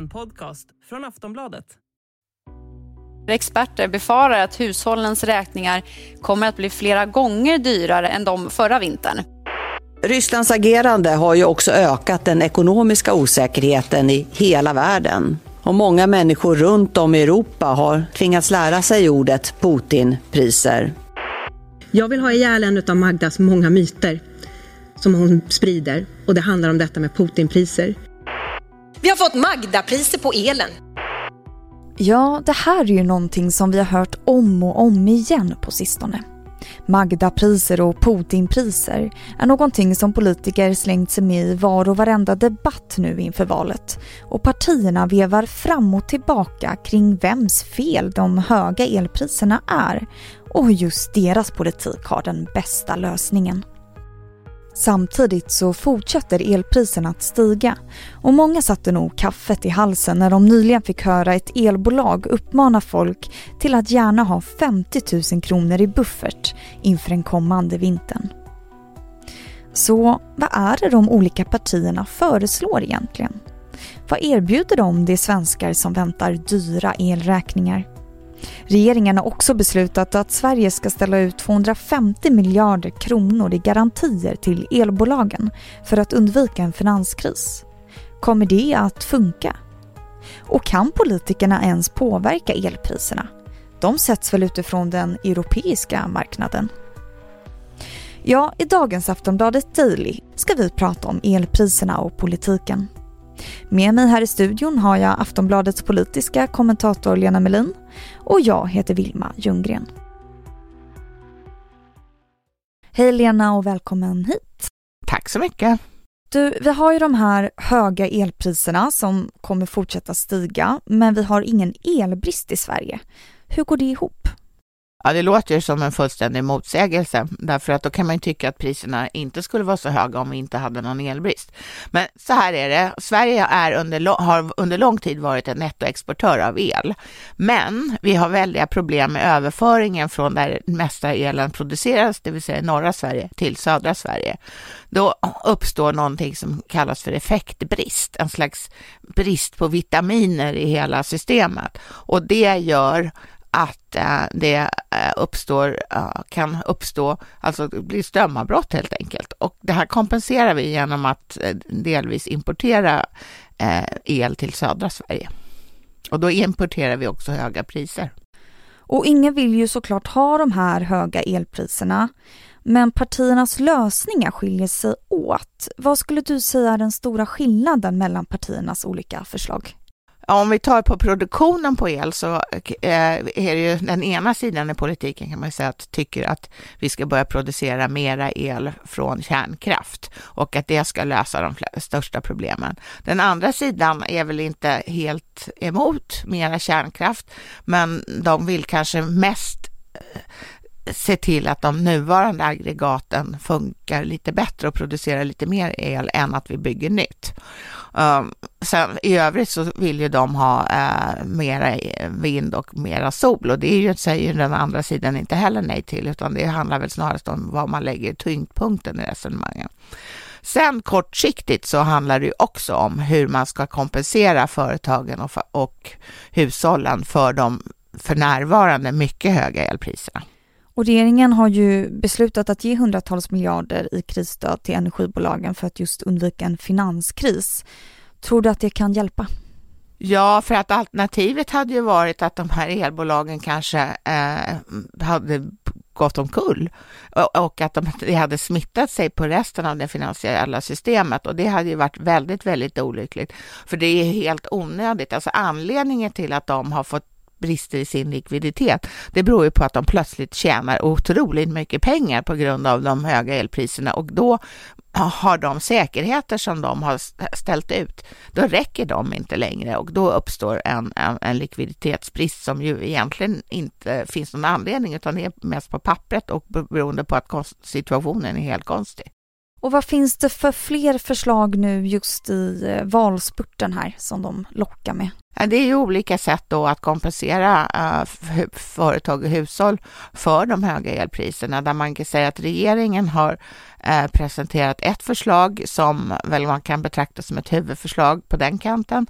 En podcast från Aftonbladet. Experter befarar att hushållens räkningar kommer att bli flera gånger dyrare än de förra vintern. Rysslands agerande har ju också ökat den ekonomiska osäkerheten i hela världen. Och många människor runt om i Europa har tvingats lära sig ordet Putinpriser. Jag vill ha ihjäl en av Magdas många myter som hon sprider och det handlar om detta med Putinpriser. Vi har fått Magdapriser på elen. Ja, det här är ju någonting som vi har hört om och om igen på sistone. Magdapriser och Putinpriser är någonting som politiker slängt sig med i var och varenda debatt nu inför valet. Och partierna vevar fram och tillbaka kring vems fel de höga elpriserna är och hur just deras politik har den bästa lösningen. Samtidigt så fortsätter elpriserna att stiga och många satte nog kaffet i halsen när de nyligen fick höra ett elbolag uppmana folk till att gärna ha 50 000 kronor i buffert inför den kommande vintern. Så vad är det de olika partierna föreslår egentligen? Vad erbjuder de de svenskar som väntar dyra elräkningar? Regeringen har också beslutat att Sverige ska ställa ut 250 miljarder kronor i garantier till elbolagen för att undvika en finanskris. Kommer det att funka? Och kan politikerna ens påverka elpriserna? De sätts väl utifrån den europeiska marknaden? Ja, i dagens Aftonbladet Daily ska vi prata om elpriserna och politiken. Med mig här i studion har jag Aftonbladets politiska kommentator Lena Melin och jag heter Vilma Ljunggren. Hej Lena och välkommen hit. Tack så mycket. Du, vi har ju de här höga elpriserna som kommer fortsätta stiga, men vi har ingen elbrist i Sverige. Hur går det ihop? Ja, det låter ju som en fullständig motsägelse, därför att då kan man ju tycka att priserna inte skulle vara så höga om vi inte hade någon elbrist. Men så här är det, Sverige är under, har under lång tid varit en nettoexportör av el, men vi har väldiga problem med överföringen från där mesta elen produceras, det vill säga norra Sverige, till södra Sverige. Då uppstår någonting som kallas för effektbrist, en slags brist på vitaminer i hela systemet och det gör att eh, det eh, uppstår, eh, kan uppstå, alltså det blir strömavbrott helt enkelt. Och det här kompenserar vi genom att eh, delvis importera eh, el till södra Sverige. Och då importerar vi också höga priser. Och ingen vill ju såklart ha de här höga elpriserna. Men partiernas lösningar skiljer sig åt. Vad skulle du säga är den stora skillnaden mellan partiernas olika förslag? Om vi tar på produktionen på el så eh, är det ju den ena sidan i politiken kan man säga att tycker att vi ska börja producera mera el från kärnkraft och att det ska lösa de största problemen. Den andra sidan är väl inte helt emot mera kärnkraft, men de vill kanske mest se till att de nuvarande aggregaten funkar lite bättre och producerar lite mer el än att vi bygger nytt. Um, sen i övrigt så vill ju de ha uh, mera vind och mera sol och det är ju, säger den andra sidan inte heller nej till utan det handlar väl snarast om var man lägger tyngdpunkten i resonemangen. Sen kortsiktigt så handlar det ju också om hur man ska kompensera företagen och, och hushållen för de för närvarande mycket höga elpriserna. Och regeringen har ju beslutat att ge hundratals miljarder i krisstöd till energibolagen för att just undvika en finanskris. Tror du att det kan hjälpa? Ja, för att alternativet hade ju varit att de här elbolagen kanske eh, hade gått omkull och att de, det hade smittat sig på resten av det finansiella systemet och det hade ju varit väldigt, väldigt olyckligt. För det är helt onödigt. Alltså anledningen till att de har fått brister i sin likviditet. Det beror ju på att de plötsligt tjänar otroligt mycket pengar på grund av de höga elpriserna och då har de säkerheter som de har ställt ut, då räcker de inte längre och då uppstår en, en, en likviditetsbrist som ju egentligen inte finns någon anledning utan det är mest på pappret och beroende på att situationen är helt konstig. Och vad finns det för fler förslag nu just i eh, valspurten här som de lockar med? Det är ju olika sätt då att kompensera eh, företag och hushåll för de höga elpriserna där man kan säga att regeringen har eh, presenterat ett förslag som väl man kan betrakta som ett huvudförslag på den kanten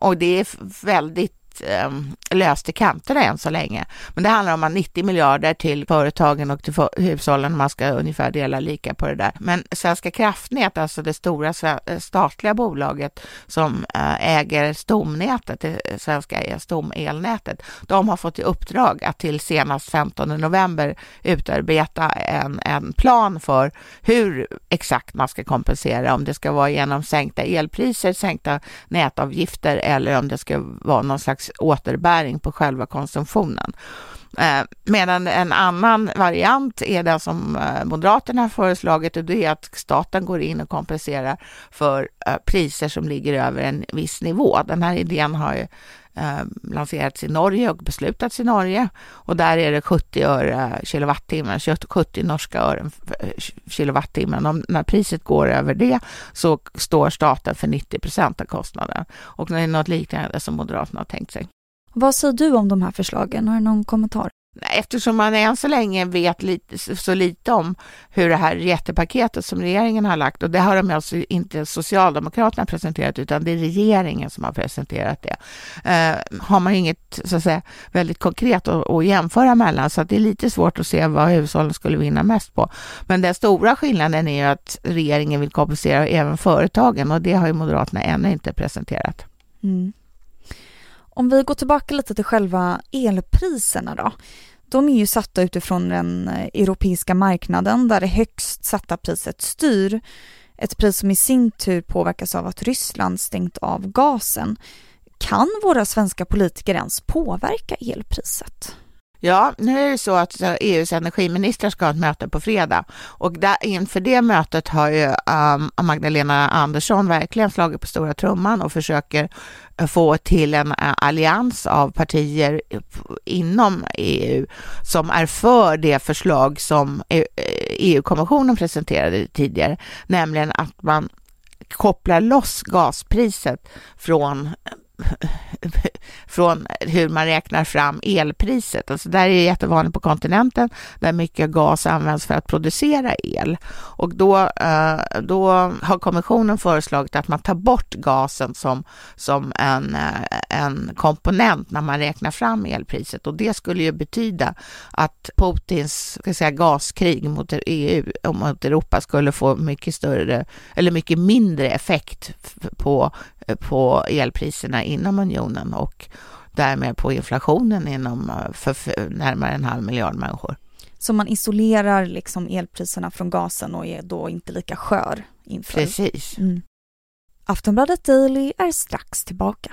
och det är väldigt eh, löst i kanterna än så länge. Men det handlar om att 90 miljarder till företagen och till hushållen, man ska ungefär dela lika på det där. Men Svenska kraftnät, alltså det stora statliga bolaget som eh, äger stomnätet, det svenska stomelnätet, de har fått i uppdrag att till senast 15 november utarbeta en, en plan för hur exakt man ska kompensera, om det ska vara genom sänkta elpriser, sänkta nätavgifter eller om det ska vara någon slags återbäring på själva konsumtionen. Eh, medan en annan variant är den som eh, Moderaterna har föreslagit och det är att staten går in och kompenserar för eh, priser som ligger över en viss nivå. Den här idén har ju Eh, lanserats i Norge och beslutats i Norge och där är det 70 öre kilowattimmen, 70 norska ören eh, kilowattimmen. Om, när priset går över det så står staten för 90 procent av kostnaden och det är något liknande som Moderaterna har tänkt sig. Vad säger du om de här förslagen? Har du någon kommentar? Eftersom man än så länge vet lite, så lite om hur det här jättepaketet som regeringen har lagt, och det har de alltså inte Socialdemokraterna presenterat, utan det är regeringen som har presenterat det, eh, har man inget så att säga, väldigt konkret att, att jämföra mellan, så att det är lite svårt att se vad hushållen skulle vinna mest på. Men den stora skillnaden är ju att regeringen vill kompensera även företagen, och det har ju Moderaterna ännu inte presenterat. Mm. Om vi går tillbaka lite till själva elpriserna då. De är ju satta utifrån den eh, europeiska marknaden där det högst satta priset styr. Ett pris som i sin tur påverkas av att Ryssland stängt av gasen. Kan våra svenska politiker ens påverka elpriset? Ja, nu är det så att eh, e EUs energiministrar ska ha ett möte på fredag. Och där, inför det mötet har ju um, Magdalena Andersson verkligen slagit på stora trumman och försöker eh, få till en eh, allians av partier inom EU som är för det förslag som e EU-kommissionen presenterade tidigare, nämligen att man kopplar loss gaspriset från från hur man räknar fram elpriset. Alltså där är det jättevanligt på kontinenten där mycket gas används för att producera el. Och då, eh, då har kommissionen föreslagit att man tar bort gasen som, som en, eh, en komponent när man räknar fram elpriset. Och det skulle ju betyda att Putins ska säga, gaskrig mot EU och mot Europa skulle få mycket större eller mycket mindre effekt på på elpriserna inom unionen och därmed på inflationen inom eh, för närmare en halv miljard människor. Så man isolerar liksom elpriserna från gasen och är då inte lika skör inför? Precis. Mm. Aftonbladet Daily är strax tillbaka.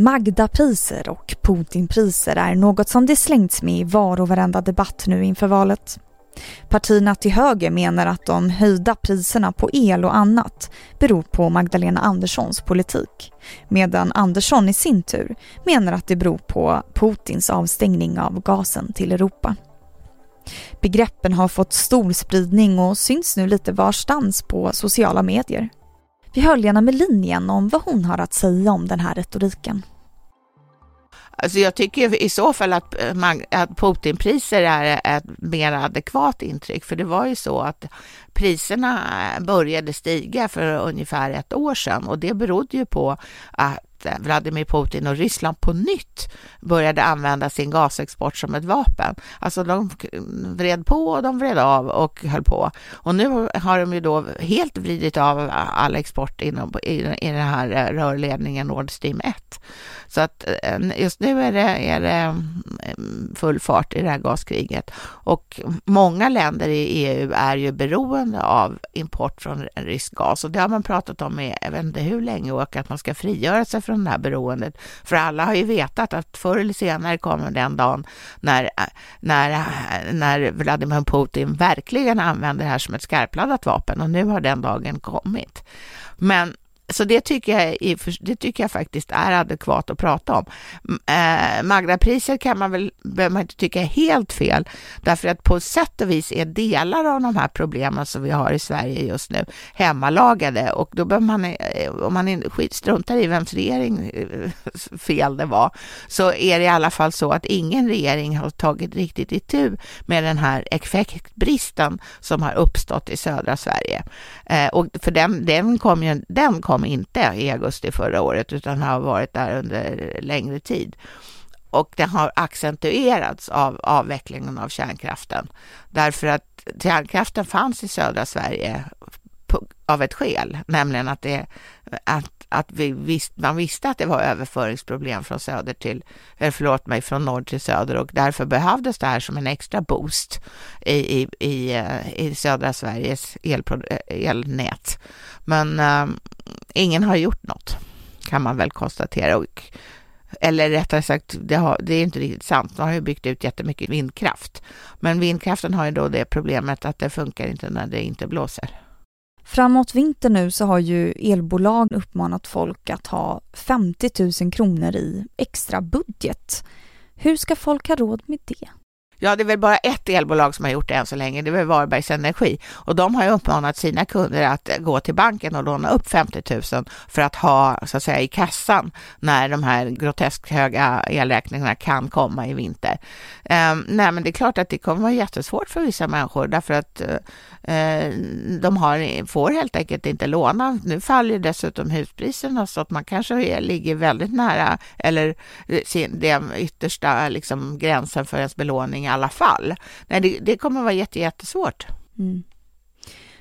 Magdapriser och Putinpriser är något som det slängts med i var och varenda debatt nu inför valet. Partierna till höger menar att de höjda priserna på el och annat beror på Magdalena Anderssons politik. Medan Andersson i sin tur menar att det beror på Putins avstängning av gasen till Europa. Begreppen har fått stor spridning och syns nu lite varstans på sociala medier. Vi hör Lena Melin igen om vad hon har att säga om den här retoriken. Alltså jag tycker i så fall att, eh, man, att Putinpriser är ett mer adekvat intryck, för det var ju så att priserna eh, började stiga för ungefär ett år sedan. Och det berodde ju på att att eh, Vladimir Putin och Ryssland på nytt började använda sin gasexport som ett vapen. Alltså de vred på och de vred av och höll på. Och nu har de ju då helt vridit av all export inom, i, i den här eh, rörledningen Nord Stream 1. Så att eh, just nu är det, är det mm, full fart i det här gaskriget. Och många länder i EU är ju beroende av import från rysk gas och det har man pratat om i jag vet inte hur länge och att man ska frigöra sig från det här beroendet. För alla har ju vetat att förr eller senare kommer den dagen när, äh, när, äh, när Vladimir Putin verkligen använder det här som ett skarpladdat vapen och nu har den dagen kommit. Men så det tycker, jag, det tycker jag faktiskt är adekvat att prata om. Eh, Magdapriser kan man väl, behöver man inte tycka är helt fel, därför att på sätt och vis är delar av de här problemen som vi har i Sverige just nu hemmalagade och då behöver man, eh, om man struntar i vems regering eh, fel det var, så är det i alla fall så att ingen regering har tagit riktigt itu med den här effektbristen som har uppstått i södra Sverige. Eh, och för den, den kom ju, den kom kom inte i augusti förra året utan har varit där under längre tid. Och det har accentuerats av avvecklingen av kärnkraften. Därför att kärnkraften fanns i södra Sverige av ett skäl, nämligen att, det, att, att vi visst, man visste att det var överföringsproblem från söder till, eller förlåt mig, från norr till söder och därför behövdes det här som en extra boost i, i, i, eh, i södra Sveriges eh, elnät. Men eh, ingen har gjort något, kan man väl konstatera. Och, eller rättare sagt, det, har, det är inte riktigt sant. Man har ju byggt ut jättemycket vindkraft. Men vindkraften har ju då det problemet att det funkar inte när det inte blåser. Framåt vintern nu så har ju elbolag uppmanat folk att ha 50 000 kronor i extra budget. Hur ska folk ha råd med det? Ja, det är väl bara ett elbolag som har gjort det än så länge, det är väl Varbergs Energi. Och de har ju uppmanat sina kunder att gå till banken och låna upp 50 000 för att ha, så att säga, i kassan när de här groteskt höga elräkningarna kan komma i vinter. Um, nej, men det är klart att det kommer vara jättesvårt för vissa människor därför att uh, de har, får helt enkelt inte låna. Nu faller dessutom huspriserna så att man kanske ligger väldigt nära eller den yttersta liksom, gränsen för ens belåning alla fall. Nej, det, det kommer vara jätte, jättesvårt. Mm.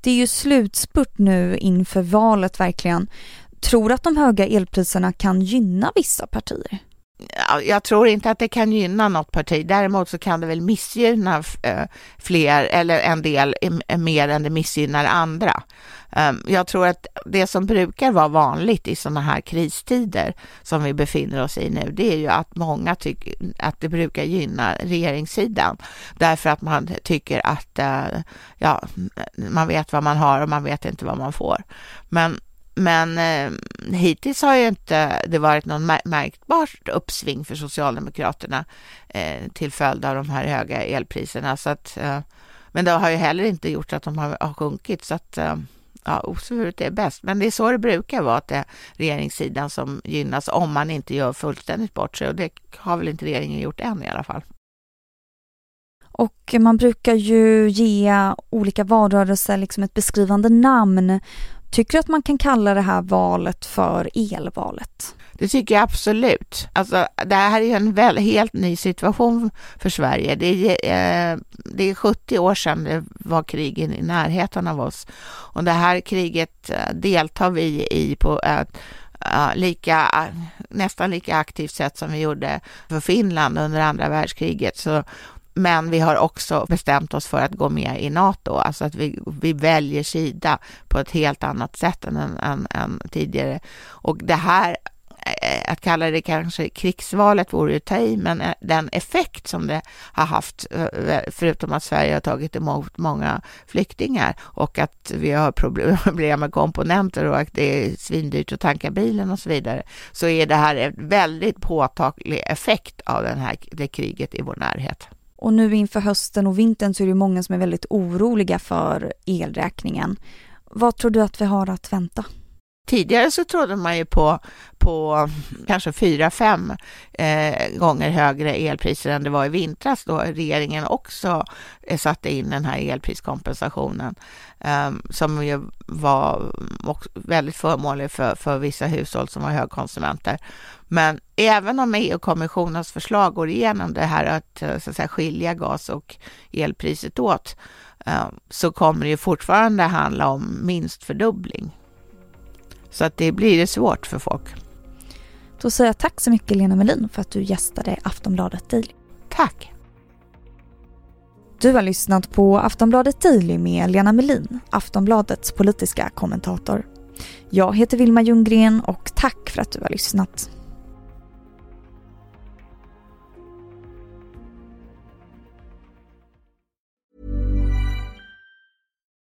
Det är ju slutspurt nu inför valet verkligen. Tror du att de höga elpriserna kan gynna vissa partier? Jag tror inte att det kan gynna något parti. Däremot så kan det väl missgynna eh, fler eller en del eh, mer än det missgynnar andra. Ehm, jag tror att det som brukar vara vanligt i sådana här kristider som vi befinner oss i nu, det är ju att många tycker att det brukar gynna regeringssidan därför att man tycker att eh, ja, man vet vad man har och man vet inte vad man får. Men men eh, hittills har ju inte det varit någon märkbart uppsving för Socialdemokraterna eh, till följd av de här höga elpriserna. Så att, eh, men det har ju heller inte gjort att de har, har sjunkit. Så att, eh, ja, osvuret är bäst. Men det är så det brukar vara, att det är regeringssidan som gynnas om man inte gör fullständigt bort sig. Och det har väl inte regeringen gjort än i alla fall. Och man brukar ju ge olika valrörelser liksom ett beskrivande namn. Tycker du att man kan kalla det här valet för elvalet? Det tycker jag absolut. Alltså, det här är en väl, helt ny situation för Sverige. Det är, eh, det är 70 år sedan det var krig i närheten av oss. Och det här kriget eh, deltar vi i på ett uh, lika, nästan lika aktivt sätt som vi gjorde för Finland under andra världskriget. Så men vi har också bestämt oss för att gå med i NATO, alltså att vi, vi väljer sida på ett helt annat sätt än, än, än tidigare. Och det här eh, att kalla det kanske krigsvalet vore ju ta i, men eh, den effekt som det har haft, eh, förutom att Sverige har tagit emot många flyktingar och att vi har problem med komponenter och att det är svindyrt att tanka bilen och så vidare, så är det här en väldigt påtaglig effekt av den här, det kriget i vår närhet. Och nu inför hösten och vintern så är det många som är väldigt oroliga för elräkningen. Vad tror du att vi har att vänta? Tidigare så trodde man ju på, på kanske fyra, fem eh, gånger högre elpriser än det var i vintras då regeringen också eh, satte in den här elpriskompensationen eh, som ju var väldigt förmånlig för, för vissa hushåll som var högkonsumenter. Men även om EU-kommissionens förslag går igenom det här att, eh, så att säga, skilja gas och elpriset åt eh, så kommer det ju fortfarande handla om minst fördubbling. Så att det blir svårt för folk. Då säger jag tack så mycket Lena Melin för att du gästade Aftonbladet Daily. Tack! Du har lyssnat på Aftonbladet Daily med Lena Melin, Aftonbladets politiska kommentator. Jag heter Vilma Ljunggren och tack för att du har lyssnat.